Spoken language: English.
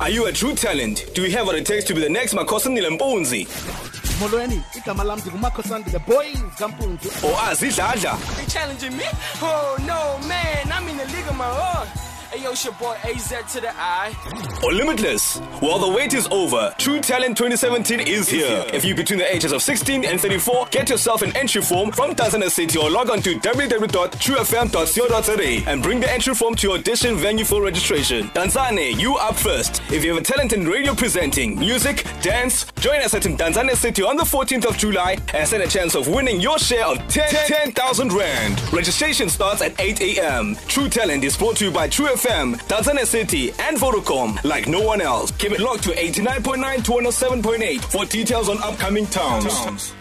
Are you a true talent? Do you have what it takes to be the next Makhosanile Mpunzi? molweni igama lam ndingumakhosandi the boys kampunzi Or Azidladla? They challenging me? Oh no, man, yo, it's your boy AZ to the I. Or limitless? Well, the wait is over. tru Talent 2017 is here. If you're between the ages of 16 and 34, get yourself an entry form from Tanzania City or log on to www.trufm.co.za and bring the entry form to your audition venue for registration. Tanzania, you up first. If you have a talent in radio presenting, music, dance, join us at Tanzania City on the 14th of July and stand a chance of winning your share of 10 10,000 Rand. Registration starts at 8 a.m. tru Talent is brought to you by Tru FM, Tanzania City, and Vodacom like no one else. Keep it locked to 89.9 to 107.8 for details on upcoming towns.